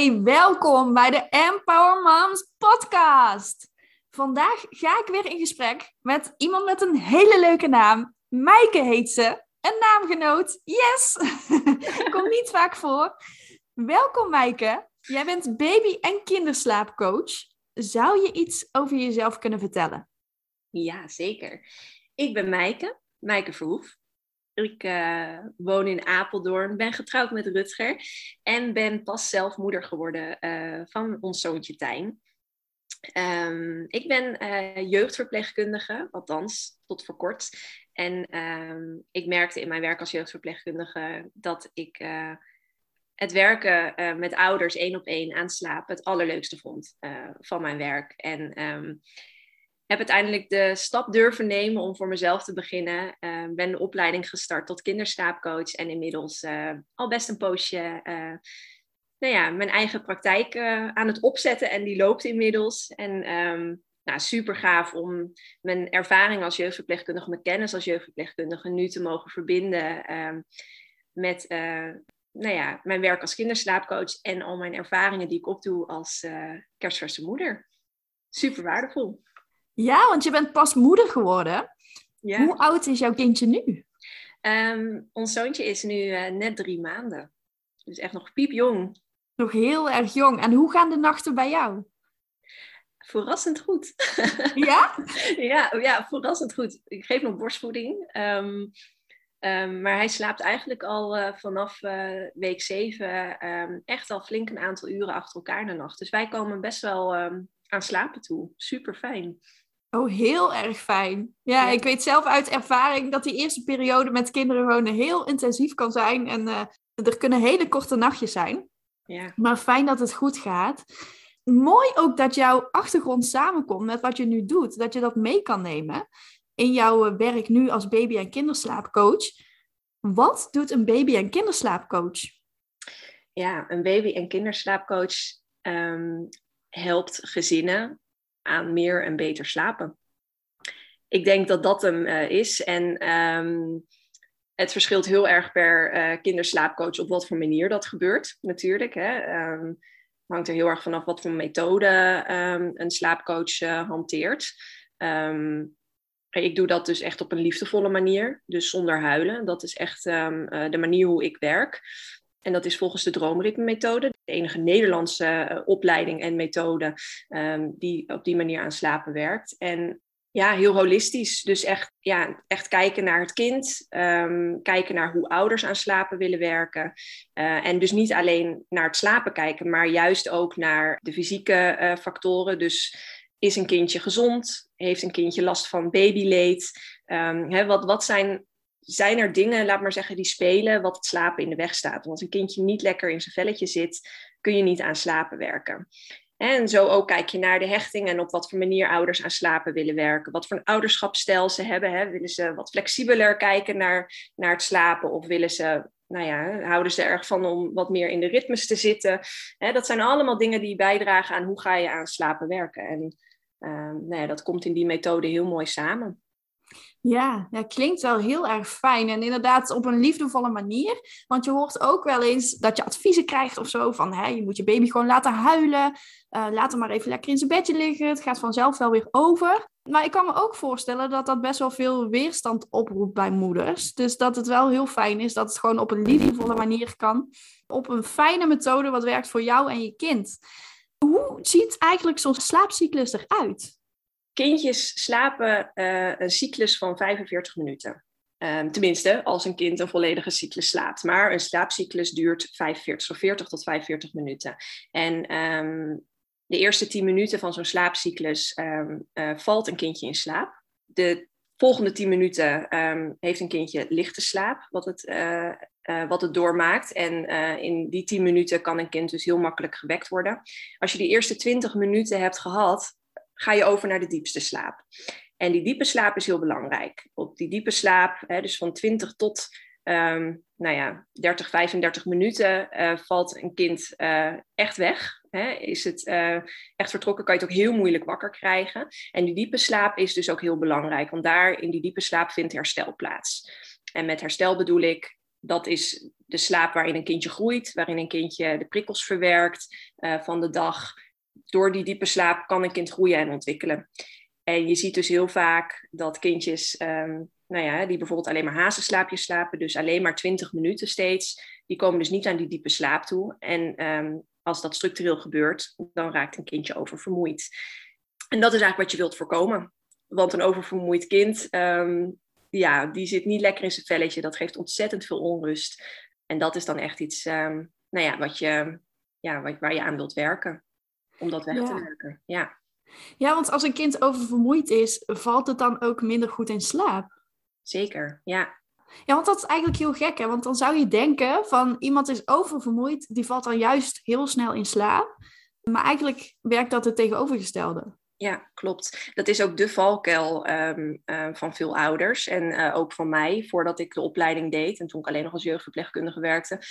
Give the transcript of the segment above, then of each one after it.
Hey, welkom bij de Empower Moms podcast. Vandaag ga ik weer in gesprek met iemand met een hele leuke naam. Maaike heet ze. Een naamgenoot. Yes! Komt niet vaak voor. Welkom Maaike. Jij bent baby- en kinderslaapcoach. Zou je iets over jezelf kunnen vertellen? Ja, zeker. Ik ben Maaike, Maaike Verhoef. Ik uh, woon in Apeldoorn, ben getrouwd met Rutger en ben pas zelf moeder geworden uh, van ons zoontje Tijn. Um, ik ben uh, jeugdverpleegkundige, althans tot voor kort. En um, ik merkte in mijn werk als jeugdverpleegkundige dat ik het werken met ouders één op één aan slapen het allerleukste vond van mijn werk. En um, heb uiteindelijk de stap durven nemen om voor mezelf te beginnen. Uh, ben de opleiding gestart tot kinderslaapcoach en inmiddels uh, al best een poosje uh, nou ja, mijn eigen praktijk aan het opzetten en die loopt inmiddels. En um, nou, super gaaf om mijn ervaring als jeugdverpleegkundige, mijn kennis als jeugdverpleegkundige nu te mogen verbinden um, met nou ja, mijn werk als kinderslaapcoach en al mijn ervaringen die ik opdoe als kerstverse moeder. Super waardevol. Ja, want je bent pas moeder geworden. Ja. Hoe oud is jouw kindje nu? Um, ons zoontje is nu uh, net drie maanden. Dus echt nog piepjong. Nog heel erg jong. En hoe gaan de nachten bij jou? Verrassend goed. Ja? ja, ja, verrassend goed. Ik geef nog borstvoeding. Um, um, maar hij slaapt eigenlijk al uh, vanaf uh, week zeven echt al flink een aantal uren achter elkaar de nacht. Dus wij komen best wel aan slapen toe. Super fijn. Oh, heel erg fijn. Ja, ik weet zelf uit ervaring dat die eerste periode met kinderen wonen heel intensief kan zijn. En uh, er kunnen hele korte nachtjes zijn. Ja. Maar fijn dat het goed gaat. Mooi ook dat jouw achtergrond samenkomt met wat je nu doet. Dat je dat mee kan nemen in jouw eh, werk nu als baby- en kinderslaapcoach. Wat doet een baby- en kinderslaapcoach? Ja, een baby- en kinderslaapcoach um, helpt gezinnen aan meer en beter slapen. Ik denk dat dat hem uh, is. En um, het verschilt heel erg per uh, kinderslaapcoach op wat voor manier dat gebeurt, natuurlijk. Hè. Um, hangt er heel erg vanaf wat voor methode um, een slaapcoach uh, hanteert. ik doe dat dus echt op een liefdevolle manier, dus zonder huilen. Dat is echt de manier hoe ik werk. En dat is volgens de droomritme-methode, de enige Nederlandse uh, opleiding en methode um, die op die manier aan slapen werkt. En ja, heel holistisch. Dus echt, ja, echt kijken naar het kind, um, kijken naar hoe ouders aan slapen willen werken. Uh, en dus niet alleen naar het slapen kijken, maar juist ook naar de fysieke uh, factoren. Dus is een kindje gezond? Heeft een kindje last van babyleed? Um, wat, wat zijn zijn er dingen, laat maar zeggen, die spelen wat het slapen in de weg staat. Want als een kindje niet lekker in zijn velletje zit, kun je niet aan slapen werken. En zo ook kijk je naar de hechting en op wat voor manier ouders aan slapen willen werken. Wat voor een ouderschapsstijl ze hebben. Hè? Willen ze wat flexibeler kijken naar, naar het slapen? Of willen ze, nou ja, houden ze erg van om wat meer in de ritmes te zitten? Hè, dat zijn allemaal dingen die bijdragen aan hoe ga je aan slapen werken. En uh, nou ja, dat komt in die methode heel mooi samen. Ja, ja, klinkt wel heel erg fijn. En inderdaad op een liefdevolle manier. Want je hoort ook wel eens dat je adviezen krijgt of zo. Van hè, je moet je baby gewoon laten huilen. Uh, laat hem maar even lekker in zijn bedje liggen. Het gaat vanzelf wel weer over. Maar ik kan me ook voorstellen dat dat best wel veel weerstand oproept bij moeders. Dus dat het wel heel fijn is dat het gewoon op een liefdevolle manier kan. Op een fijne methode wat werkt voor jou en je kind. Hoe ziet eigenlijk zo'n slaapcyclus eruit? Kindjes slapen uh, een cyclus van 45 minuten. Um, tenminste, als een kind een volledige cyclus slaapt. Maar een slaapcyclus duurt 45, zo 40 tot 45 minuten. En um, de eerste 10 minuten van zo'n slaapcyclus um, uh, valt een kindje in slaap. De volgende 10 minuten heeft een kindje lichte slaap, wat het, uh, wat het doormaakt. En in die 10 minuten kan een kind dus heel makkelijk gewekt worden. Als je die eerste 20 minuten hebt gehad, ga je over naar de diepste slaap. En die diepe slaap is heel belangrijk. Op die diepe slaap, hè, dus van 20 tot um, nou ja, 30, 35 minuten, uh, valt een kind uh, echt weg. Hè. Is het uh, echt vertrokken, kan je het ook heel moeilijk wakker krijgen. En die diepe slaap is dus ook heel belangrijk, want daar in die diepe slaap vindt herstel plaats. En met herstel bedoel ik dat is de slaap waarin een kindje groeit, waarin een kindje de prikkels verwerkt van de dag. Door die diepe slaap kan een kind groeien en ontwikkelen. En je ziet dus heel vaak dat kindjes, um, nou ja, die bijvoorbeeld alleen maar hazenslaapjes slapen, dus alleen maar 20 minuten steeds, die komen dus niet aan die diepe slaap toe. En um, als dat structureel gebeurt, dan raakt een kindje oververmoeid. En dat is eigenlijk wat je wilt voorkomen. Want een oververmoeid kind, um, ja, die zit niet lekker in zijn velletje. Dat geeft ontzettend veel onrust. En dat is dan echt iets, nou ja, wat je, ja, wat, waar je aan wilt werken. Om dat weg ja. te werken. Ja. ja, want als een kind oververmoeid is, valt het dan ook minder goed in slaap? Zeker, ja. Ja, want dat is eigenlijk heel gek, hè? Want dan zou je denken van iemand is oververmoeid, die valt dan juist heel snel in slaap. Maar eigenlijk werkt dat het tegenovergestelde. Ja, klopt. Dat is ook de valkuil um, uh, van veel ouders en uh, ook van mij, voordat ik de opleiding deed en toen ik alleen nog als jeugdverpleegkundige werkte.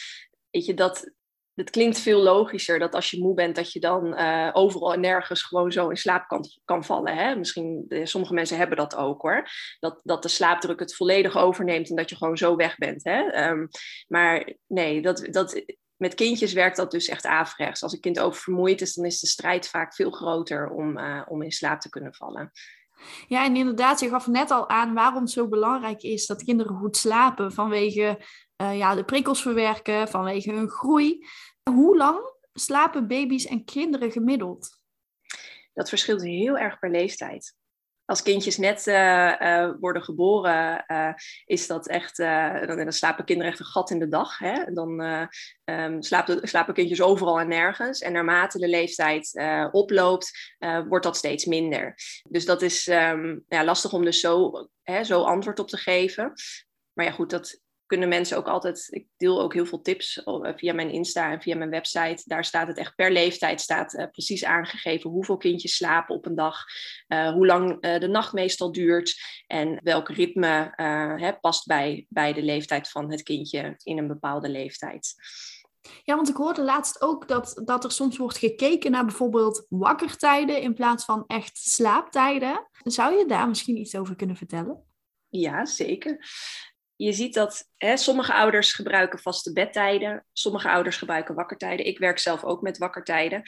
Weet je, dat, het klinkt veel logischer dat als je moe bent, dat je dan uh, overal en nergens gewoon zo in slaap kan, vallen. Hè? Misschien, de, sommige mensen hebben dat ook hoor. Dat, dat de slaapdruk het volledig overneemt en dat je gewoon zo weg bent. Hè? Um, maar nee, dat, dat, met kindjes werkt dat dus echt averechts. Als een kind oververmoeid is, dan is de strijd vaak veel groter om, uh, om in slaap te kunnen vallen. Ja, en inderdaad, je gaf net al aan waarom het zo belangrijk is dat kinderen goed slapen vanwege ja, de prikkels verwerken, vanwege hun groei. Hoe lang slapen baby's en kinderen gemiddeld? Dat verschilt heel erg per leeftijd als kindjes net uh, uh, worden geboren, uh, is dat echt, dan, dan, slapen kinderen echt een gat in de dag. Hè? Dan um, slapen, slapen, kindjes overal en nergens. En naarmate de leeftijd oploopt, wordt dat steeds minder. Dus dat is um, ja, lastig om dus zo, hè, zo antwoord op te geven. Maar ja, goed, dat kunnen mensen ook altijd. Ik deel ook heel veel tips eh, via mijn Insta en via mijn website. Daar staat het echt per leeftijd staat, uh, precies aangegeven hoeveel kindjes slapen op een dag, uh, hoe lang uh, de nacht meestal duurt en welk ritme hè, past bij, bij de leeftijd van het kindje in een bepaalde leeftijd. Ja, want ik hoorde laatst ook dat, dat er soms wordt gekeken naar bijvoorbeeld wakkertijden in plaats van echt slaaptijden. Zou je daar misschien iets over kunnen vertellen? Ja, zeker je ziet dat hè, sommige ouders gebruiken vaste bedtijden, sommige ouders gebruiken wakkertijden. Ik werk zelf ook met wakkertijden.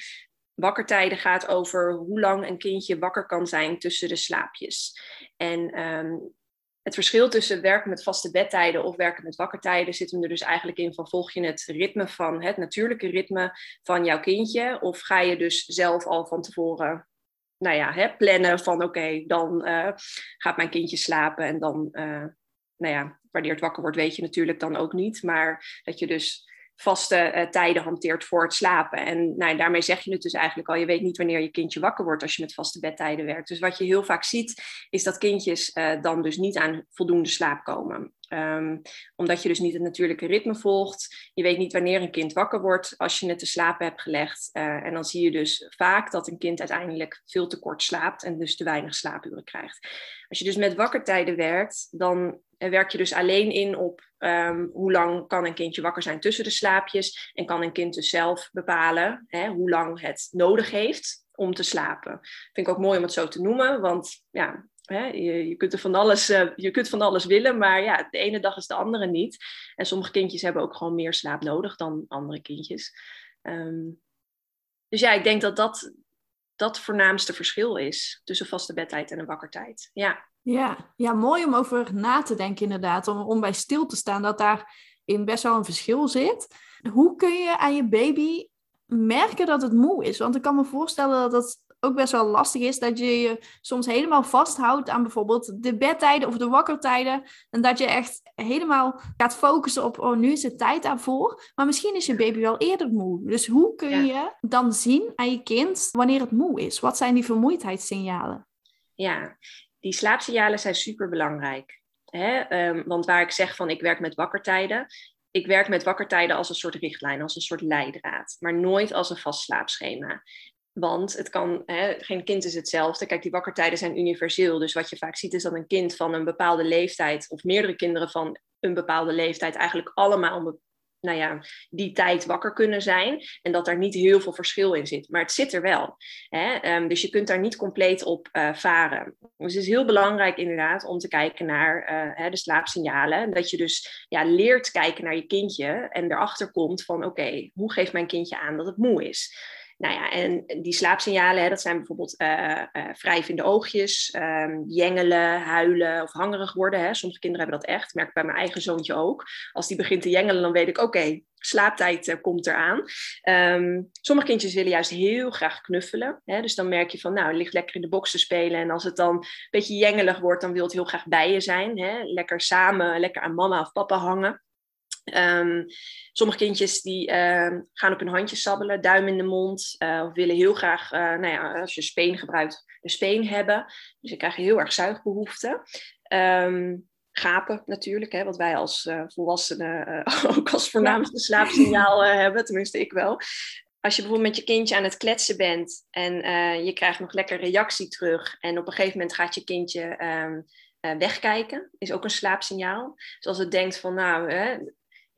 Wakkertijden gaat over hoe lang een kindje wakker kan zijn tussen de slaapjes. En um, het verschil tussen werken met vaste bedtijden of werken met wakkertijden zit hem er dus eigenlijk in van volg je het ritme van het natuurlijke ritme van jouw kindje of ga je dus zelf al van tevoren nou ja, hè, plannen van oké, dan uh, gaat mijn kindje slapen en dan uh, nou ja, wanneer het wakker wordt, weet je natuurlijk dan ook niet. Maar dat je dus vaste uh, tijden hanteert voor het slapen. En nou, daarmee zeg je het dus eigenlijk al. Je weet niet wanneer je kindje wakker wordt als je met vaste bedtijden werkt. Dus wat je heel vaak ziet, is dat kindjes uh, dan dus niet aan voldoende slaap komen. Um, omdat je dus niet het natuurlijke ritme volgt. Je weet niet wanneer een kind wakker wordt als je het te slapen hebt gelegd. Uh, en dan zie je dus vaak dat een kind uiteindelijk veel te kort slaapt en dus te weinig slaapuren krijgt. Als je dus met wakkertijden werkt, dan werk je dus alleen in op um, hoe lang kan een kindje wakker zijn tussen de slaapjes. En kan een kind dus zelf bepalen hè, hoe lang het nodig heeft om te slapen. Vind ik ook mooi om het zo te noemen, want ja, hè, je, kunt er van alles, uh, je kunt van alles willen, maar ja, de ene dag is de andere niet. En sommige kindjes hebben ook gewoon meer slaap nodig dan andere kindjes. Um, dus ja, ik denk dat dat, dat voornaamste verschil is tussen vaste bedtijd en een wakkertijd. Ja. Ja, ja, mooi om over na te denken inderdaad. Om, om bij stil te staan dat daar in best wel een verschil zit. Hoe kun je aan je baby merken dat het moe is? Want ik kan me voorstellen dat het ook best wel lastig is dat je je soms helemaal vasthoudt aan bijvoorbeeld de bedtijden of de wakkertijden. En dat je echt helemaal gaat focussen op, oh nu is het tijd daarvoor. Maar misschien is je baby wel eerder moe. Dus hoe kun je dan zien aan je kind wanneer het moe is? Wat zijn die vermoeidheidssignalen? Ja, die slaapsignalen zijn super belangrijk. Um, want waar ik zeg van ik werk met wakkertijden, ik werk met wakkertijden als een soort richtlijn, als een soort leidraad, maar nooit als een vast slaapschema. Want het kan, hè, geen kind is hetzelfde. Kijk, die wakkertijden zijn universeel. Dus wat je vaak ziet is dat een kind van een bepaalde leeftijd, of meerdere kinderen van een bepaalde leeftijd, eigenlijk allemaal nou ja, die tijd wakker kunnen zijn. En dat daar niet heel veel verschil in zit. Maar het zit er wel. Hè? Ehm, dus je kunt daar niet compleet op uh, varen. Dus het is heel belangrijk inderdaad om te kijken naar uh, de slaapsignalen. Dat je dus ja, leert kijken naar je kindje en erachter komt van oké, hoe geeft mijn kindje aan dat het moe is? Nou ja, en die slaapsignalen, hè, dat zijn bijvoorbeeld uh, uh, wrijvende oogjes, um, jengelen, huilen of hangerig worden. Hè. Sommige kinderen hebben dat echt, merk ik bij mijn eigen zoontje ook. Als die begint te jengelen, dan weet ik, oké, slaaptijd uh, komt eraan. Um, sommige kindjes willen juist heel graag knuffelen. Hè, dus dan merk je van, nou, het ligt lekker in de box te spelen. En als het dan een beetje jengelig wordt, dan wil het heel graag bij je zijn. Hè. Lekker samen, lekker aan mama of papa hangen. Um, sommige kindjes die uh, gaan op hun handjes sabbelen, duim in de mond, uh, of willen heel graag, uh, nou ja, als je speen gebruikt, een speen hebben. Dus ze krijgen heel erg zuigbehoeften. Um, gapen natuurlijk, hè, wat wij als eh, volwassenen ook als voornaamste slaapsignaal hebben, tenminste ik wel. Als je bijvoorbeeld met je kindje aan het kletsen bent en je krijgt nog lekker reactie terug en op een gegeven moment gaat je kindje um, wegkijken, is ook een slaapsignaal. Dus als het denkt van nou, hè,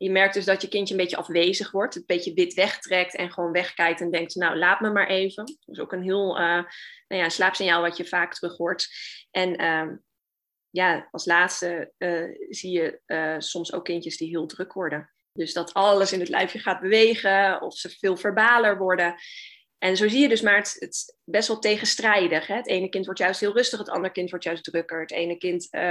je merkt dus dat je kindje een beetje afwezig wordt, een beetje wit wegtrekt en gewoon wegkijkt en denkt, nou laat me maar even. Dat is ook een heel uh, nou ja, slaapsignaal wat je vaak terug hoort. En uh, ja, als laatste uh, zie je uh, soms ook kindjes die heel druk worden. Dus dat alles in het lijfje gaat bewegen of ze veel verbaler worden. En zo zie je dus maar het, het best wel tegenstrijdig. Hè? Het ene kind wordt juist heel rustig, het andere kind wordt juist drukker. Het ene kind uh,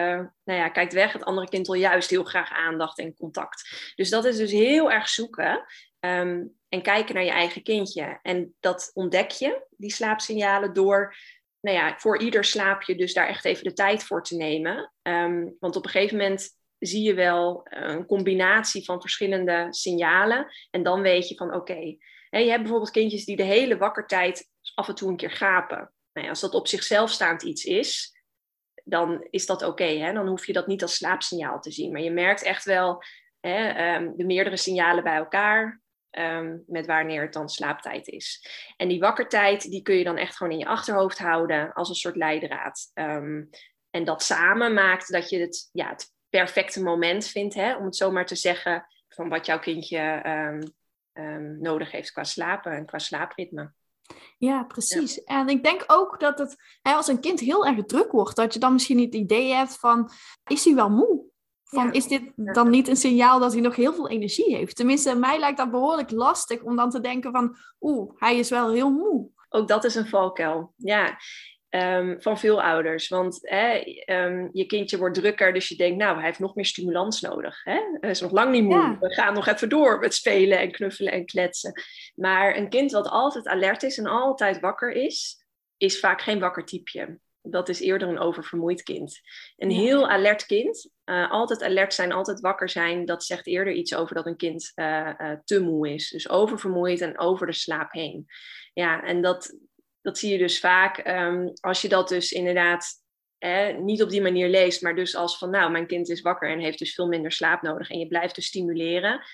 nou ja, kijkt weg, het andere kind wil juist heel graag aandacht en contact. Dus dat is dus heel erg zoeken um, en kijken naar je eigen kindje. En dat ontdek je, die slaapsignalen, door nou ja, voor ieder slaapje dus daar echt even de tijd voor te nemen. Um, want op een gegeven moment zie je wel een combinatie van verschillende signalen. En dan weet je van oké, je hebt bijvoorbeeld kindjes die de hele wakkertijd af en toe een keer gapen. Nou ja, als dat op zichzelf staand iets is, dan is dat oké. Dan hoef je dat niet als slaapsignaal te zien. Maar je merkt echt wel hè, um, de meerdere signalen bij elkaar. Um, met wanneer het dan slaaptijd is. En die wakkertijd, die kun je dan echt gewoon in je achterhoofd houden als een soort leidraad. Um, en dat samen maakt dat je het, ja, het perfecte moment vindt, hè, om het zo maar te zeggen, van wat jouw kindje nodig heeft qua slapen en qua slaapritme. Ja, precies. En ik denk ook dat het, hè, als een kind heel erg druk wordt, dat je dan misschien niet het idee hebt van, is hij wel moe? Van, ja. is dit dan niet een signaal dat hij nog heel veel energie heeft? Tenminste, mij lijkt dat behoorlijk lastig om dan te denken van, oeh, hij is wel heel moe. Ook dat is een valkuil. Ja, Um, van veel ouders. Want hè, um, je kindje wordt drukker, dus je denkt, nou, hij heeft nog meer stimulans nodig. Hè? Hij is nog lang niet moe. Ja. We gaan nog even door met spelen en knuffelen en kletsen. Maar een kind wat altijd alert is en altijd wakker is, is vaak geen wakker typeje. Dat is eerder een oververmoeid kind. Een heel alert kind, uh, altijd alert zijn, altijd wakker zijn, dat zegt eerder iets over dat een kind uh, uh, te moe is. Dus oververmoeid en over de slaap heen. Ja, en dat, dat zie je dus vaak um, als je dat dus inderdaad eh, niet op die manier leest, maar dus als van nou, mijn kind is wakker en heeft dus veel minder slaap nodig en je blijft dus stimuleren.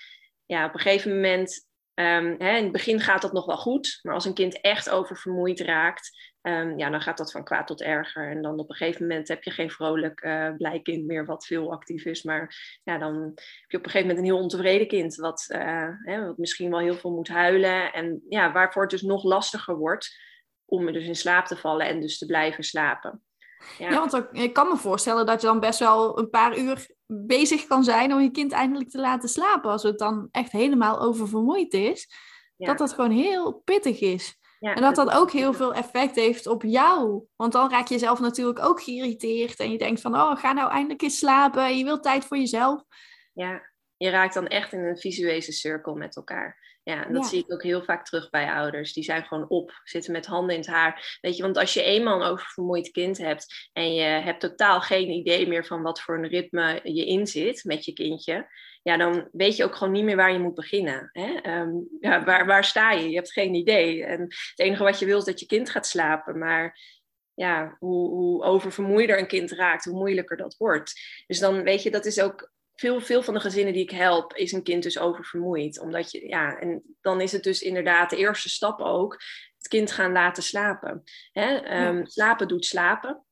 Ja, op een gegeven moment, um, hè, in het begin gaat dat nog wel goed, maar als een kind echt oververmoeid raakt, um, ja, dan gaat dat van kwaad tot erger. En dan op een gegeven moment heb je geen vrolijk, uh, blij kind meer wat veel actief is, maar ja, dan heb je op een gegeven moment een heel ontevreden kind, wat, uh, hè, wat misschien wel heel veel moet huilen en ja, waarvoor het dus nog lastiger wordt om dus in slaap te vallen en dus te blijven slapen. Ja, ja want ik kan me voorstellen dat je dan best wel een paar uur bezig kan zijn om je kind eindelijk te laten slapen. Als het dan echt helemaal oververmoeid is. Ja. Dat dat gewoon heel pittig is. Ja, en dat dat ook heel veel effect heeft op jou. Want dan raak je jezelf natuurlijk ook geïrriteerd. En je denkt van, oh, ga nou eindelijk eens slapen. En je wilt tijd voor jezelf. Ja, je raakt dan echt in een visuele cirkel met elkaar. Ja, en dat ja. zie ik ook heel vaak terug bij ouders. Die zijn gewoon op, zitten met handen in het haar. Weet je, want als je eenmaal een oververmoeid kind hebt en je hebt totaal geen idee meer van wat voor een ritme je in zit met je kindje, ja, dan weet je ook gewoon niet meer waar je moet beginnen. Hè? Um, ja, waar, waar sta je? Je hebt geen idee. En het enige wat je wil is dat je kind gaat slapen. Maar ja, hoe, hoe oververmoeider een kind raakt, hoe moeilijker dat wordt. Dus dan weet je, dat is ook veel, veel van de gezinnen die ik help, is een kind dus oververmoeid. Omdat je, ja, en dan is het dus inderdaad de eerste stap ook, het kind gaan laten slapen. Hè? Um, ja. Slapen doet slapen.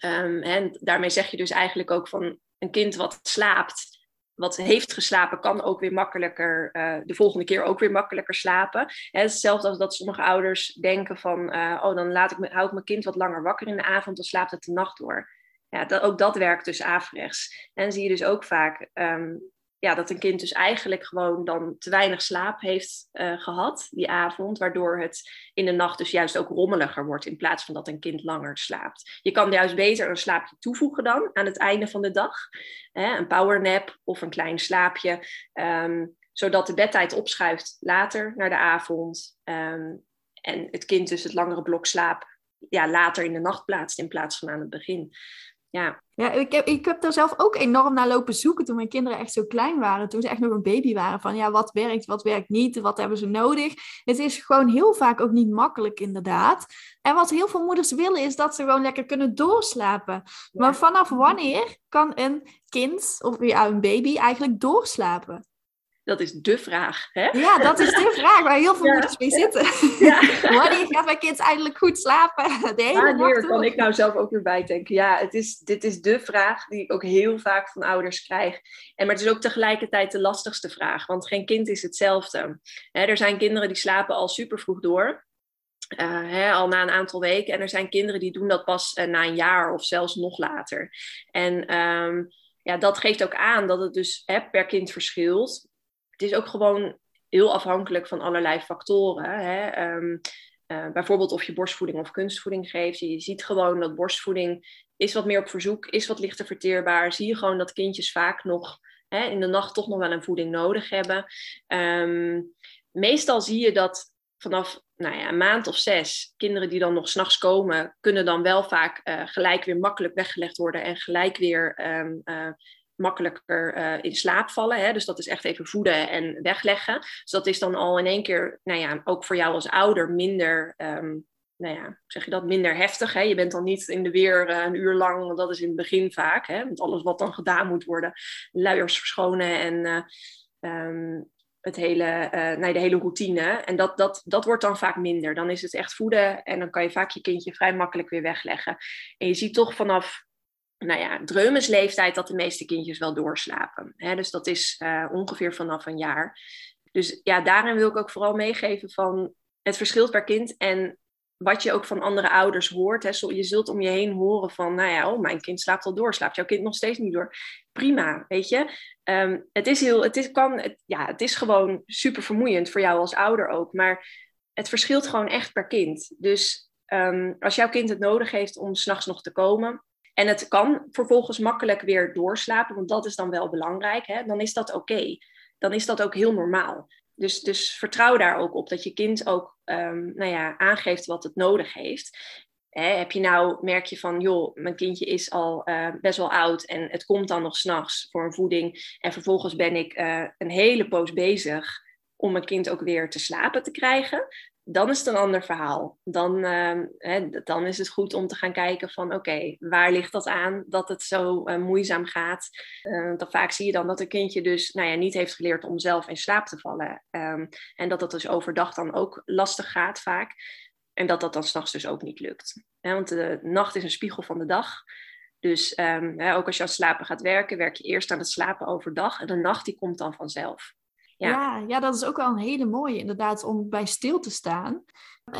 Um, en daarmee zeg je dus eigenlijk ook van een kind wat slaapt, wat heeft geslapen, kan ook weer makkelijker, uh, de volgende keer ook weer makkelijker slapen. Hè, hetzelfde als dat sommige ouders denken van, uh, oh dan laat ik hou ik mijn kind wat langer wakker in de avond, dan slaapt het de nacht door. Ja, dat, ook dat werkt dus averechts. En zie je dus ook vaak um, ja, dat een kind dus eigenlijk gewoon dan te weinig slaap heeft uh, gehad die avond, waardoor het in de nacht dus juist ook rommeliger wordt in plaats van dat een kind langer slaapt. Je kan juist beter een slaapje toevoegen dan aan het einde van de dag, hè, een powernap of een klein slaapje, um, zodat de bedtijd opschuift later naar de avond um, en het kind dus het langere blok slaap ja, later in de nacht plaatst in plaats van aan het begin ja. Ja, ik heb, ik heb daar zelf ook enorm naar lopen zoeken toen mijn kinderen echt zo klein waren. Toen ze echt nog een baby waren. Van ja, wat werkt, wat werkt niet, wat hebben ze nodig. Het is gewoon heel vaak ook niet makkelijk inderdaad. En wat heel veel moeders willen is dat ze gewoon lekker kunnen doorslapen. Maar vanaf wanneer kan een kind of ja, een baby eigenlijk doorslapen? Dat is de vraag. Hè? Ja, dat is de vraag waar heel veel moeders mee zitten. Ja. Wanneer gaat mijn kind eindelijk goed slapen? De hele Wanneer kan ik nou zelf ook weer bijdenken? Ja, het is, dit is de vraag die ik ook heel vaak van ouders krijg. En maar het is ook tegelijkertijd de lastigste vraag, want geen kind is hetzelfde. Hè, er zijn kinderen die slapen al super vroeg door. Uh, hè, al na een aantal weken. En er zijn kinderen die doen dat pas uh, na een jaar of zelfs nog later. En um, ja, dat geeft ook aan dat het dus hè, per kind verschilt het is ook gewoon heel afhankelijk van allerlei factoren. Hè? Um, uh, bijvoorbeeld of je borstvoeding of kunstvoeding geeft. Je ziet gewoon dat borstvoeding is wat meer op verzoek, is wat lichter verteerbaar. Zie je gewoon dat kindjes vaak nog hè, in de nacht toch nog wel een voeding nodig hebben. Um, meestal zie je dat vanaf nou ja, een maand of zes, kinderen die dan nog s'nachts komen, kunnen dan wel vaak uh, gelijk weer makkelijk weggelegd worden en gelijk weer um, uh, makkelijker uh, in slaap vallen. Hè? Dus dat is echt even voeden en wegleggen. Dus dat is dan al in één keer, nou ja, ook voor jou als ouder minder, um, nou ja, zeg je dat, minder heftig. Hè? Je bent dan niet in de weer uh, een uur lang, dat is in het begin vaak. Hè? Want alles wat dan gedaan moet worden, luiers verschonen en uh, um, het hele, nee, de hele routine. En dat, dat, dat wordt dan vaak minder. Dan is het echt voeden en dan kan je vaak je kindje vrij makkelijk weer wegleggen. En je ziet toch vanaf nou ja, dreumesleeftijd dat de meeste kindjes wel doorslapen. Dus dat is uh, ongeveer vanaf een jaar. Dus ja, daarin wil ik ook vooral meegeven van het verschilt per kind en wat je ook van andere ouders hoort. Je zult om je heen horen van, nou ja, oh, mijn kind slaapt al door, slaapt jouw kind nog steeds niet door. Prima, weet je. Um, het is heel, het is, kan, het, ja, het is gewoon super vermoeiend voor jou als ouder ook, maar het verschilt gewoon echt per kind. Dus um, als jouw kind het nodig heeft om s'nachts nog te komen, en het kan vervolgens makkelijk weer doorslapen, want dat is dan wel belangrijk, hè? dan is dat oké. Dan is dat ook heel normaal. Dus, dus vertrouw daar ook op dat je kind ook um, nou ja, aangeeft wat het nodig heeft. Heb je nou, merk je van, joh, mijn kindje is al uh, best wel oud en het komt dan nog s'nachts voor een voeding. En vervolgens ben ik uh, een hele poos bezig om mijn kind ook weer te slapen te krijgen dan is het een ander verhaal. Dan, uh, hè, dan is het goed om te gaan kijken van oké, waar ligt dat aan dat het zo uh, moeizaam gaat? Uh, dan vaak zie je dan dat een kindje dus nou ja, niet heeft geleerd om zelf in slaap te vallen. Um, en dat dat dus overdag dan ook lastig gaat vaak. En dat dat dan s'nachts dus ook niet lukt. Hè, want de nacht is een spiegel van de dag. Dus um, hè, ook als je aan slapen gaat werken, werk je eerst aan het slapen overdag. En de nacht die komt dan vanzelf. Ja. ja. dat is ook wel een hele mooie, inderdaad, om bij stil te staan.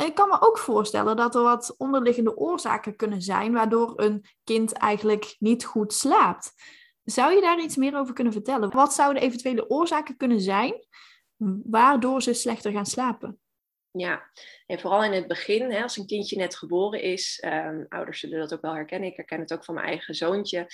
Ik kan me ook voorstellen dat er wat onderliggende oorzaken kunnen zijn waardoor een kind eigenlijk niet goed slaapt. Zou je daar iets meer over kunnen vertellen? Wat zouden eventuele oorzaken kunnen zijn waardoor ze slechter gaan slapen? Ja, en vooral in het begin, hè, als een kindje net geboren is, um, ouders zullen dat ook wel herkennen. Ik herken het ook van mijn eigen zoontje.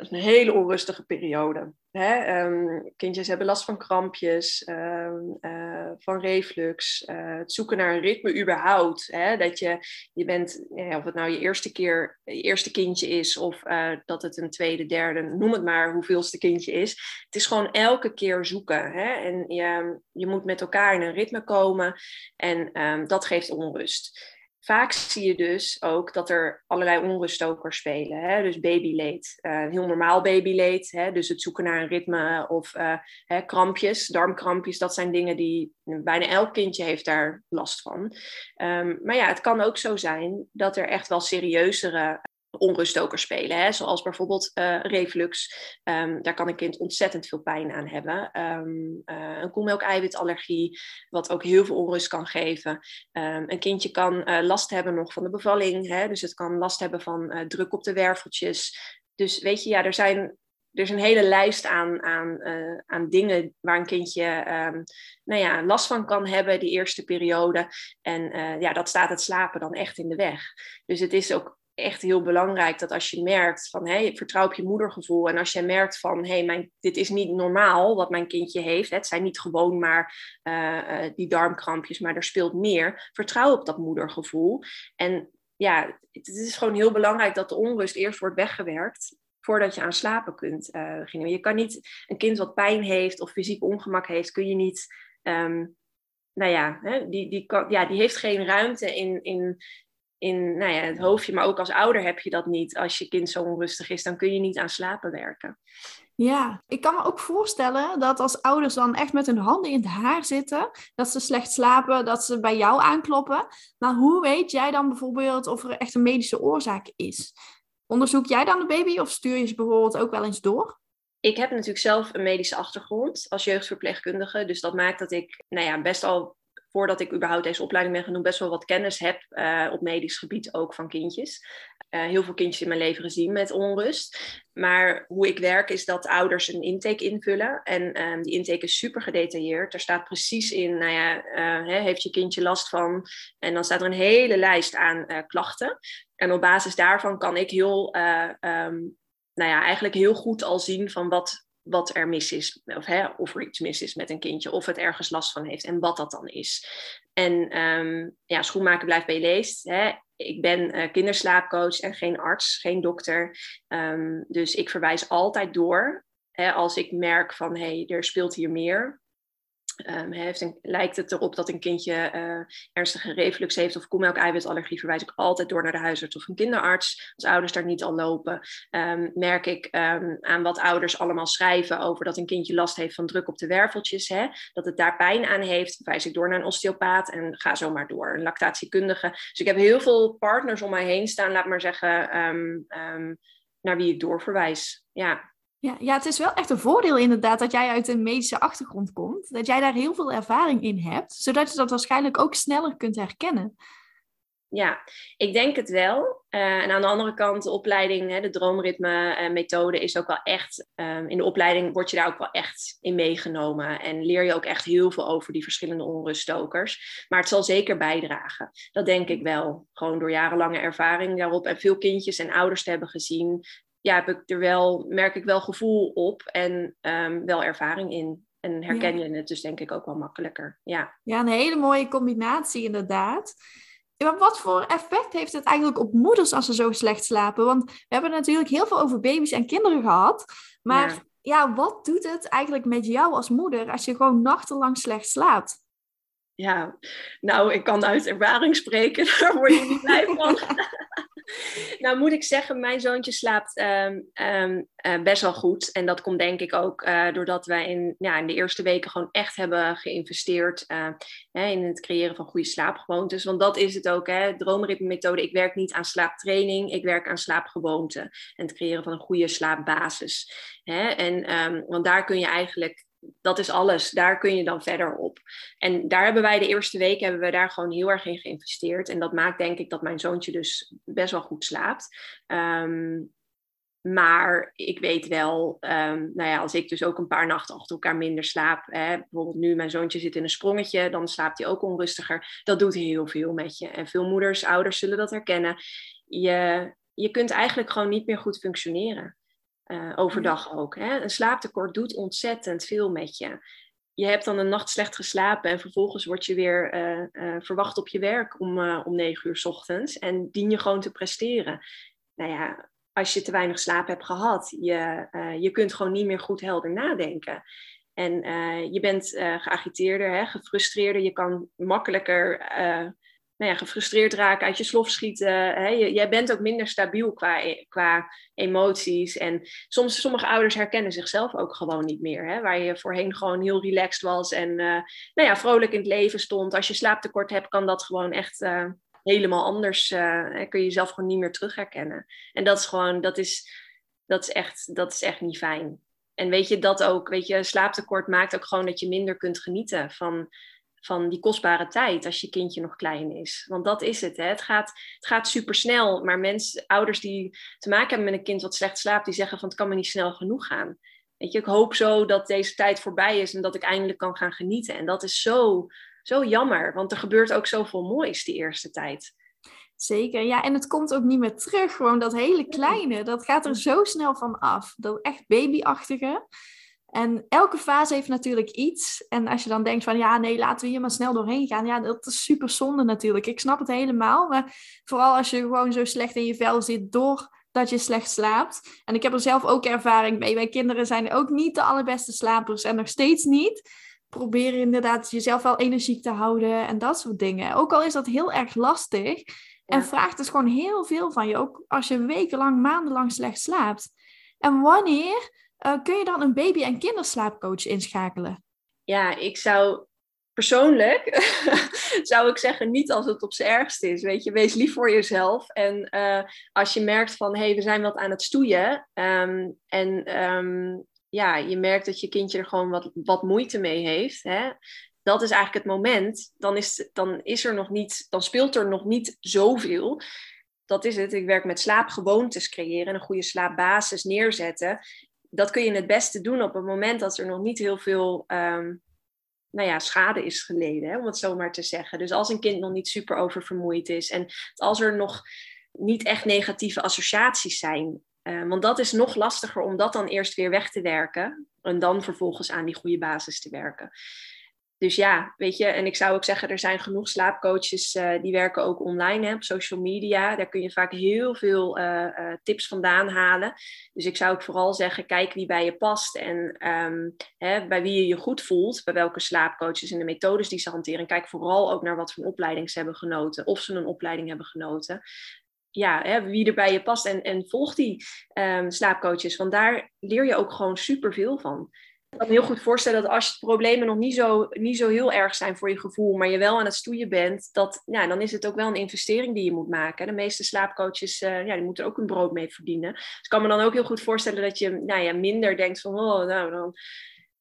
Dat is een hele onrustige periode. Hè? Um, kindjes hebben last van krampjes, um, uh, van reflux, uh, het zoeken naar een ritme überhaupt. Hè? Dat je, je bent, of het nou je eerste keer, je eerste kindje is, of uh, dat het een tweede, derde, noem het maar hoeveelste kindje is. Het is gewoon elke keer zoeken. Hè? En je, je moet met elkaar in een ritme komen en dat geeft onrust vaak zie je dus ook dat er allerlei onruststokers spelen. Hè? Dus babyleed, uh, heel normaal babyleed. Hè? Dus het zoeken naar een ritme of uh, hè, krampjes, darmkrampjes. Dat zijn dingen die bijna elk kindje heeft daar last van. Um, maar ja, het kan ook zo zijn dat er echt wel serieuzere onruststokers spelen. Hè? Zoals bijvoorbeeld uh, reflux. Um, daar kan een kind ontzettend veel pijn aan hebben. Um, uh, een koemelkeiwitallergie, wat ook heel veel onrust kan geven. Um, een kindje kan uh, last hebben nog van de bevalling. Hè? Dus het kan last hebben van druk op de werveltjes. Dus weet je, ja, er zijn er is een hele lijst aan, aan, aan dingen waar een kindje nou ja, last van kan hebben die eerste periode. En ja, dat staat het slapen dan echt in de weg. Dus het is ook echt heel belangrijk dat als je merkt van hey, vertrouw op je moedergevoel. En als je merkt van hey, dit is niet normaal wat mijn kindje heeft. Het zijn niet gewoon maar uh, die darmkrampjes, maar er speelt meer. Vertrouw op dat moedergevoel. En ja, het is gewoon heel belangrijk dat de onrust eerst wordt weggewerkt voordat je aan slapen kunt uh, beginnen. Je kan niet een kind wat pijn heeft of fysiek ongemak heeft, kun je niet. Um, nou ja, hè, die, die, kan, ja, die heeft geen ruimte in, in, in nou ja, het hoofdje, maar ook als ouder heb je dat niet. Als je kind zo onrustig is, dan kun je niet aan slapen werken. Ja, ik kan me ook voorstellen dat als ouders dan echt met hun handen in het haar zitten, dat ze slecht slapen, dat ze bij jou aankloppen. Maar hoe weet jij dan bijvoorbeeld of er echt een medische oorzaak is? Onderzoek jij dan de baby of stuur je ze bijvoorbeeld ook wel eens door? Ik heb natuurlijk zelf een medische achtergrond als jeugdverpleegkundige. Dus dat maakt dat ik nou ja, best al voordat ik überhaupt deze opleiding ben doen, best wel wat kennis heb uh, op medisch gebied ook van kindjes. Uh, heel veel kindjes in mijn leven gezien met onrust. Maar hoe ik werk is dat ouders een intake invullen. En um, die intake is super gedetailleerd. Er staat precies in, nou ja, uh, heeft je kindje last van? En dan staat er een hele lijst aan klachten. En op basis daarvan kan ik heel, um, nou ja, eigenlijk heel goed al zien van wat wat er mis is, of, hè, of er iets mis is met een kindje, of het ergens last van heeft en wat dat dan is. En um, ja, schoenmaker blijft bij je leest. Hè. Ik ben uh, kinderslaapcoach en geen arts, geen dokter. Um, dus ik verwijs altijd door. Hè, als ik merk van hey, er speelt hier meer. Um, heeft een, lijkt het erop dat een kindje uh, ernstige reflux heeft of koemelk-eiwitallergie, verwijs ik altijd door naar de huisarts of een kinderarts. Als ouders daar niet al lopen, um, merk ik um, aan wat ouders allemaal schrijven over dat een kindje last heeft van druk op de werveltjes, hè, dat het daar pijn aan heeft, verwijs ik door naar een osteopaat en ga zo maar door, een lactatiekundige. Dus ik heb heel veel partners om mij heen staan, laat maar zeggen, naar wie ik doorverwijs. Ja. Ja, ja, het is wel echt een voordeel inderdaad dat jij uit een medische achtergrond komt. Dat jij daar heel veel ervaring in hebt, zodat je dat waarschijnlijk ook sneller kunt herkennen. Ja, ik denk het wel. Uh, en aan de andere kant, de opleiding, hè, de droomritme-methode is ook wel echt. Um, in de opleiding word je daar ook wel echt in meegenomen. En leer je ook echt heel veel over die verschillende onruststokers. Maar het zal zeker bijdragen. Dat denk ik wel. Gewoon door jarenlange ervaring daarop en veel kindjes en ouders te hebben gezien ja, heb ik er wel, merk ik wel gevoel op en um, wel ervaring in. En herken je het dus denk ik ook wel makkelijker. Ja. ja, een hele mooie combinatie inderdaad. Maar wat voor effect heeft het eigenlijk op moeders als ze zo slecht slapen? Want we hebben natuurlijk heel veel over baby's en kinderen gehad. Maar ja, ja wat doet het eigenlijk met jou als moeder als je gewoon nachtenlang slecht slaapt? Ja, nou, ik kan uit ervaring spreken, daar word je niet blij van. nou moet ik zeggen, mijn zoontje slaapt um, um, uh, best wel goed. En dat komt denk ik ook uh, doordat wij in, ja, in de eerste weken gewoon echt hebben geïnvesteerd uh, hè, in het creëren van goede slaapgewoontes. Want dat is het ook, hè, droomritme-methode. Ik werk niet aan slaaptraining, ik werk aan slaapgewoonten. En het creëren van een goede slaapbasis. Hè? En, um, want daar kun je eigenlijk dat is alles. Daar kun je dan verder op. En daar hebben wij de eerste week hebben we daar gewoon heel erg in geïnvesteerd. En dat maakt denk ik dat mijn zoontje dus best wel goed slaapt. Um, maar ik weet wel, um, nou ja, als ik dus ook een paar nachten achter elkaar minder slaap. Hè, bijvoorbeeld nu, mijn zoontje zit in een sprongetje, dan slaapt hij ook onrustiger. Dat doet heel veel met je. En veel moeders, ouders zullen dat herkennen. Je, je kunt eigenlijk gewoon niet meer goed functioneren. Uh, overdag ook. Hè? Een slaaptekort doet ontzettend veel met je. Je hebt dan een nacht slecht geslapen en vervolgens word je weer uh, uh, verwacht op je werk om, om negen uur s ochtends en dien je gewoon te presteren. Nou ja, als je te weinig slaap hebt gehad, je, je kunt gewoon niet meer goed helder nadenken. En je bent geagiteerder, hè, gefrustreerder, je kan makkelijker nou ja, gefrustreerd raken, uit je slof schieten. Hè? jij bent ook minder stabiel qua, e-, qua emoties. En soms, sommige ouders herkennen zichzelf ook gewoon niet meer. Hè? Waar je voorheen gewoon heel relaxed was en uh, nou ja, vrolijk in het leven stond. Als je slaaptekort hebt, kan dat gewoon echt uh, helemaal anders, uh, kun je jezelf gewoon niet meer terug herkennen. En dat is gewoon, dat is, dat is, echt, dat is echt niet fijn. En weet je, dat ook, weet je, slaaptekort maakt ook gewoon dat je minder kunt genieten van, van die kostbare tijd als je kindje nog klein is. Want dat is het. Hè? Het, gaat, het gaat super snel. Maar mensen, ouders die te maken hebben met een kind wat slecht slaapt, die zeggen van het kan me niet snel genoeg gaan. Weet je, ik hoop zo dat deze tijd voorbij is en dat ik eindelijk kan gaan genieten. En dat is zo, zo jammer, want er gebeurt ook zoveel moois die eerste tijd. Zeker, ja, en het komt ook niet meer terug. Gewoon dat hele kleine, dat gaat er zo snel van af. Dat echt babyachtige. En elke fase heeft natuurlijk iets. En als je dan denkt van ja, nee, laten we hier maar snel doorheen gaan. Ja, dat is super zonde natuurlijk. Ik snap het helemaal. Maar vooral als je gewoon zo slecht in je vel zit doordat je slecht slaapt. En ik heb er zelf ook ervaring mee. Mijn kinderen zijn ook niet de allerbeste slapers en nog steeds niet. Probeer inderdaad jezelf wel energiek te houden en dat soort dingen. Ook al is dat heel erg lastig. En vraagt dus gewoon heel veel van je. Ook als je wekenlang, maandenlang slecht slaapt. En wanneer uh, kun je dan een baby- en kinderslaapcoach inschakelen? Ja, ik zou persoonlijk zou ik zeggen, niet als het op zijn ergst is. Weet je, wees lief voor jezelf. En uh, als je merkt van hé, hey, we zijn wat aan het stoeien. Um, en um, ja, je merkt dat je kindje er gewoon wat, wat moeite mee heeft. Hè? Dat is eigenlijk het moment. Dan is, dan is er nog niet, dan speelt er nog niet zoveel dat is het. Ik werk met slaapgewoontes creëren en een goede slaapbasis neerzetten dat kun je het beste doen op het moment dat er nog niet heel veel um, nou ja, schade is geleden, hè, om het zo maar te zeggen. Dus als een kind nog niet super oververmoeid is en als er nog niet echt negatieve associaties zijn. Uh, want dat is nog lastiger om dat dan eerst weer weg te werken en dan vervolgens aan die goede basis te werken dus ja, weet je, en ik zou ook zeggen, er zijn genoeg slaapcoaches uh, die werken ook online hè, op social media. Daar kun je vaak heel veel uh, uh, tips vandaan halen. Dus ik zou ook vooral zeggen, kijk wie bij je past en um, hè, bij wie je je goed voelt, bij welke slaapcoaches en de methodes die ze hanteren. En kijk vooral ook naar wat voor opleiding ze hebben genoten, of ze een opleiding hebben genoten. Ja, hè, wie er bij je past en, en volg die um, slaapcoaches, want daar leer je ook gewoon superveel van. Ik kan me heel goed voorstellen dat als de problemen nog niet zo, niet zo heel erg zijn voor je gevoel, maar je wel aan het stoeien bent, dat, ja, dan is het ook wel een investering die je moet maken. De meeste slaapcoaches uh, ja, die moeten er ook een brood mee verdienen. Dus ik kan me dan ook heel goed voorstellen dat je nou ja, minder denkt van, oh, nou, dan,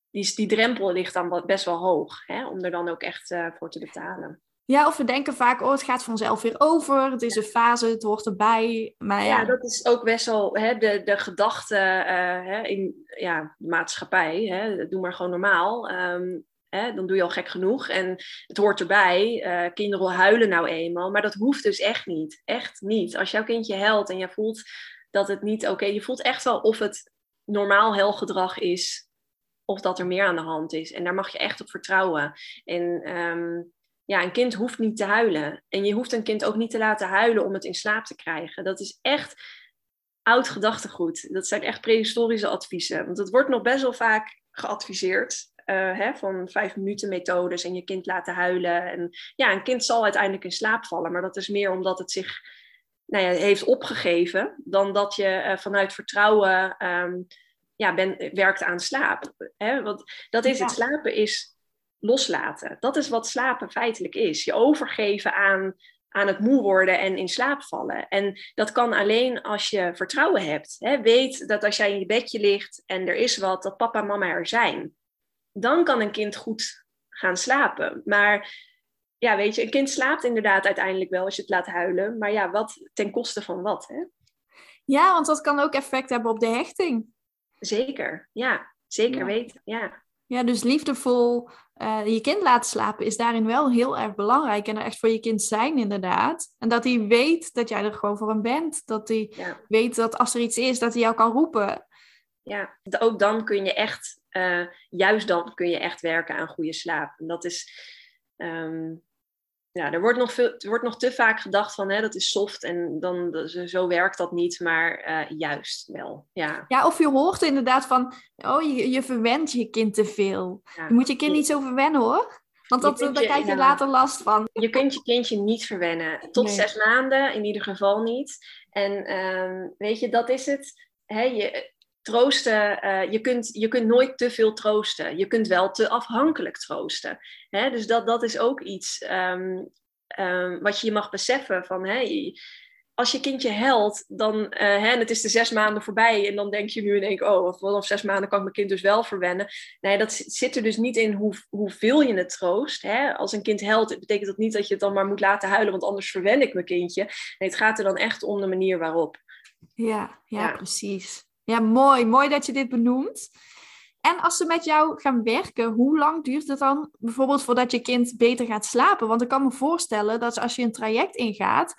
die, die drempel ligt dan best wel hoog, hè, om er dan ook echt uh, voor te betalen. Ja, of we denken vaak, oh, het gaat vanzelf weer over. Het is een fase, het hoort erbij. Maar ja. ja dat is ook best wel hè, de, de gedachte uh, hè, in ja, de maatschappij. Hè, doe maar gewoon normaal. Um, hè, dan doe je al gek genoeg. En het hoort erbij. Uh, kinderen huilen nou eenmaal. Maar dat hoeft dus echt niet. Echt niet. Als jouw kindje huilt en je voelt dat het niet oké... Okay, je voelt echt wel of het normaal helgedrag is... of dat er meer aan de hand is. En daar mag je echt op vertrouwen. En... Um, ja, een kind hoeft niet te huilen. En je hoeft een kind ook niet te laten huilen om het in slaap te krijgen. Dat is echt oud gedachtegoed. Dat zijn echt prehistorische adviezen. Want het wordt nog best wel vaak geadviseerd. Uh, hè, van vijf minuten methodes en je kind laten huilen. En ja, een kind zal uiteindelijk in slaap vallen. Maar dat is meer omdat het zich nou ja, heeft opgegeven. Dan dat je uh, vanuit vertrouwen um, ja, ben, werkt aan slaap. Hè? Want dat is het. Slapen is loslaten. Dat is wat slapen feitelijk is. Je overgeven aan, aan het moe worden en in slaap vallen. En dat kan alleen als je vertrouwen hebt. Hè? Weet dat als jij in je bedje ligt en er is wat, dat papa en mama er zijn. Dan kan een kind goed gaan slapen. Maar ja, weet je, een kind slaapt inderdaad uiteindelijk wel als je het laat huilen. Maar ja, wat ten koste van wat? Hè? Ja, want dat kan ook effect hebben op de hechting. Zeker, ja. Zeker weten, ja. Ja, dus liefdevol uh, je kind laten slapen is daarin wel heel erg belangrijk. En er echt voor je kind zijn, inderdaad. En dat hij weet dat jij er gewoon voor hem bent. Dat hij weet dat als er iets is, dat hij jou kan roepen. Ja, ook dan kun je echt, uh, juist dan kun je echt werken aan goede slaap. En dat is, um, ja, er wordt nog, veel, er wordt nog te vaak gedacht van hè, dat is soft en dan, zo werkt dat niet, maar uh, juist wel. Ja. ja, of je hoort inderdaad van, oh, je, je verwent je kind te veel. je moet je kind niet zo verwennen hoor. Want dat, daar krijg je later last van. Je kunt je kindje niet verwennen. Tot zes maanden in ieder geval niet. En um, weet je, dat is het. Hè, je, troosten, uh, je, kunt, je kunt nooit te veel troosten. Je kunt wel te afhankelijk troosten. Hè? Dus dat, dat is ook iets. Um, ehm, wat je je mag beseffen van, als je kindje huilt, dan, uh, hè, en het is de zes maanden voorbij, en dan denk je nu in één keer, oh, vanaf zes maanden kan ik mijn kind dus wel verwennen. Nee, dat zit er dus niet in hoe, hoeveel je het troost. Hè? Als een kind huilt, betekent dat niet dat je het dan maar moet laten huilen, want anders verwen ik mijn kindje. Nee, het gaat er dan echt om de manier waarop. Ja, ja, ja. precies. Ja, mooi. Mooi dat je dit benoemt. En als ze met jou gaan werken, hoe lang duurt het dan bijvoorbeeld voordat je kind beter gaat slapen? Want ik kan me voorstellen dat als je een traject ingaat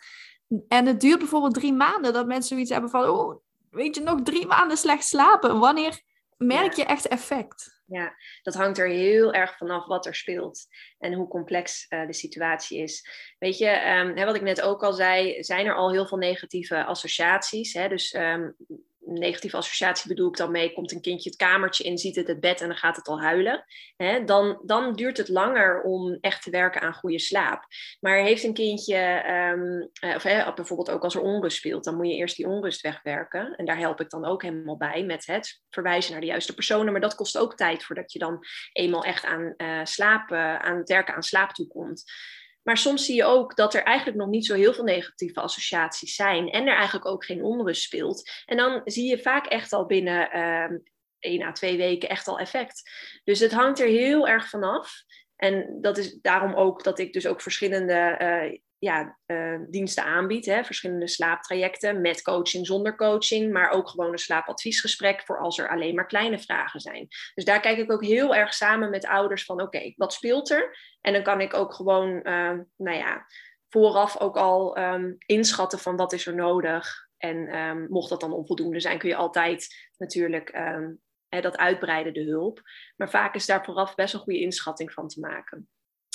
en het duurt bijvoorbeeld drie maanden, dat mensen zoiets hebben van, oh, weet je, nog drie maanden slecht slapen. Wanneer merk je echt effect? Ja, dat hangt er heel erg vanaf wat er speelt en hoe complex uh, de situatie is. Weet je, um, hè, wat ik net ook al zei, zijn er al heel veel negatieve associaties. Hè? Dus um, negatieve associatie bedoel ik dan mee, komt een kindje het kamertje in, ziet het het bed en dan gaat het al huilen. Hè, dan, dan duurt het langer om echt te werken aan goede slaap. Maar heeft een kindje, um, of hè, bijvoorbeeld ook als er onrust speelt, dan moet je eerst die onrust wegwerken. En daar help ik dan ook helemaal bij met het verwijzen naar de juiste personen. Maar dat kost ook tijd voordat je dan eenmaal echt aan uh, slapen, aan het werken aan slaap toekomt. Maar soms zie je ook dat er eigenlijk nog niet zo heel veel negatieve associaties zijn en er eigenlijk ook geen onrust speelt. En dan zie je vaak echt al binnen uh, één à twee weken echt al effect. Dus het hangt er heel erg vanaf. En dat is daarom ook dat ik dus ook verschillende uh, ja, uh, diensten aanbiedt. Hè? Verschillende slaaptrajecten met coaching, zonder coaching, maar ook gewoon een slaapadviesgesprek voor als er alleen maar kleine vragen zijn. Dus daar kijk ik ook heel erg samen met ouders van oké, wat speelt er? En dan kan ik ook gewoon, uh, nou ja, vooraf ook al um, inschatten van wat is er nodig. En um, mocht dat dan onvoldoende zijn, kun je altijd natuurlijk hè, dat uitbreiden, de hulp. Maar vaak is daar vooraf best een goede inschatting van te maken.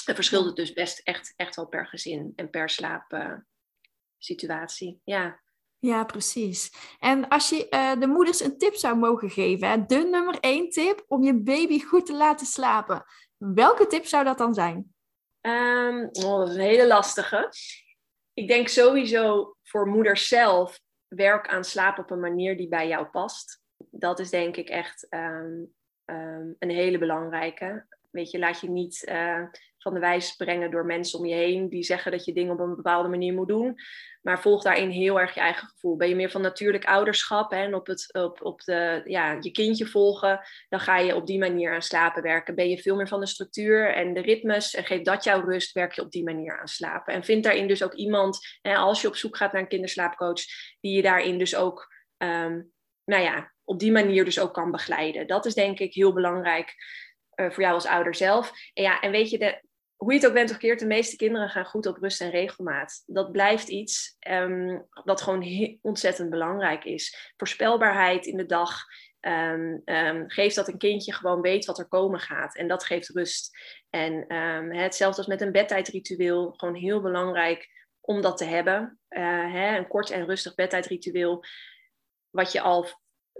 Het verschilt dus best echt, echt wel per gezin en per slaapsituatie. Ja. Ja, precies. En als je uh, de moeders een tip zou mogen geven, hè, de nummer één tip om je baby goed te laten slapen, welke tip zou dat dan zijn? Um, oh, dat is een hele lastige. Ik denk sowieso voor moeders zelf werk aan slaap op een manier die bij jou past. Dat is denk ik echt um, um, een hele belangrijke. Weet je, laat je niet uh, van de wijs brengen door mensen om je heen die zeggen dat je dingen op een bepaalde manier moet doen. Maar volg daarin heel erg je eigen gevoel. Ben je meer van natuurlijk ouderschap hè, en op, het, op, op de, ja, je kindje volgen, dan ga je op die manier aan slapen werken. Ben je veel meer van de structuur en de ritmes en geeft dat jou rust, werk je op die manier aan slapen. En vind daarin dus ook iemand, hè, als je op zoek gaat naar een kinderslaapcoach, die je daarin dus ook, um, nou ja, op die manier dus ook kan begeleiden. Dat is denk ik heel belangrijk. Uh, voor jou als ouder zelf. En ja, en weet je, de, hoe je het ook bent of keert, de meeste kinderen gaan goed op rust en regelmaat. Dat blijft iets um, dat gewoon ontzettend belangrijk is. Voorspelbaarheid in de dag um, um, geeft dat een kindje gewoon weet wat er komen gaat. En dat geeft rust. En hetzelfde als met een bedtijdritueel, gewoon heel belangrijk om dat te hebben. Uh, hè, een kort en rustig bedtijdritueel, wat je al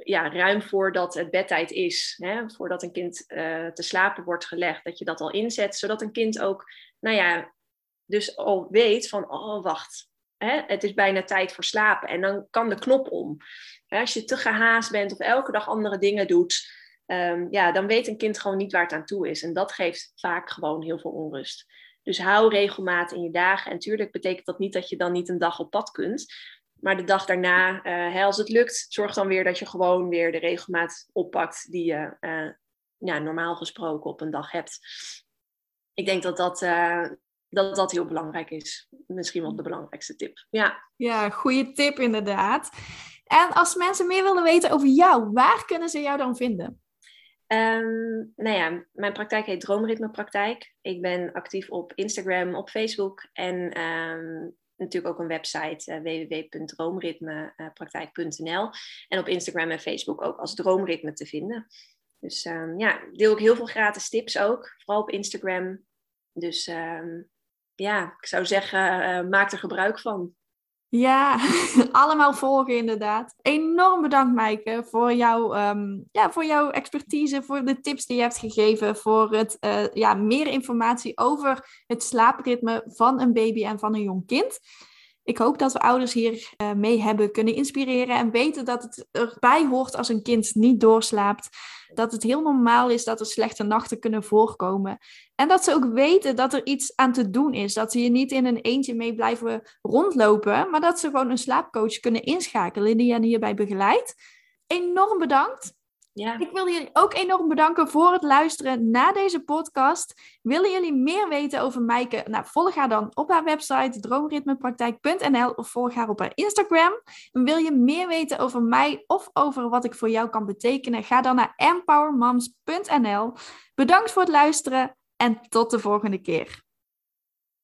ja, ruim voordat het bedtijd is, hè, voordat een kind uh, te slapen wordt gelegd, dat je dat al inzet, zodat een kind ook, nou ja, dus al weet van, oh wacht, hè, het is bijna tijd voor slapen. En dan kan de knop om. Als je te gehaast bent of elke dag andere dingen doet, um, ja, dan weet een kind gewoon niet waar het aan toe is. En dat geeft vaak gewoon heel veel onrust. Dus hou regelmaat in je dagen. En natuurlijk betekent dat niet dat je dan niet een dag op pad kunt. Maar de dag daarna, uh, als het lukt, zorg dan weer dat je gewoon weer de regelmaat oppakt die je uh, ja, normaal gesproken op een dag hebt. Ik denk dat dat, uh, dat dat heel belangrijk is. Misschien wel de belangrijkste tip. Ja, ja goede tip inderdaad. En als mensen meer willen weten over jou, waar kunnen ze jou dan vinden? Um, nou ja, mijn praktijk heet Droomritme Praktijk. Ik ben actief op Instagram, op Facebook en um, natuurlijk ook een website uh, www.droomritmepraktijk.nl en op Instagram en Facebook ook als Droomritme te vinden. Dus um, ja, deel ik heel veel gratis tips ook, vooral op Instagram. Dus um, ja, ik zou zeggen, uh, maak er gebruik van. Ja, allemaal volgen inderdaad. Enorm bedankt Maaike voor, jou, um, ja, voor jouw expertise, voor de tips die je hebt gegeven, voor het, uh, ja, meer informatie over het slaapritme van een baby en van een jong kind. Ik hoop dat we ouders hier uh, mee hebben kunnen inspireren en weten dat het erbij hoort als een kind niet doorslaapt. Dat het heel normaal is dat er slechte nachten kunnen voorkomen. En dat ze ook weten dat er iets aan te doen is. Dat ze je niet in een eentje mee blijven rondlopen, maar dat ze gewoon een slaapcoach kunnen inschakelen die hen hierbij begeleidt. Enorm bedankt. Ja. Ik wil jullie ook enorm bedanken voor het luisteren naar deze podcast. Willen jullie meer weten over Maaike? Nou, volg haar dan op haar website droomritmepraktijk.nl of volg haar op haar Instagram. En wil je meer weten over mij of over wat ik voor jou kan betekenen? Ga dan naar empowermoms.nl. Bedankt voor het luisteren en tot de volgende keer.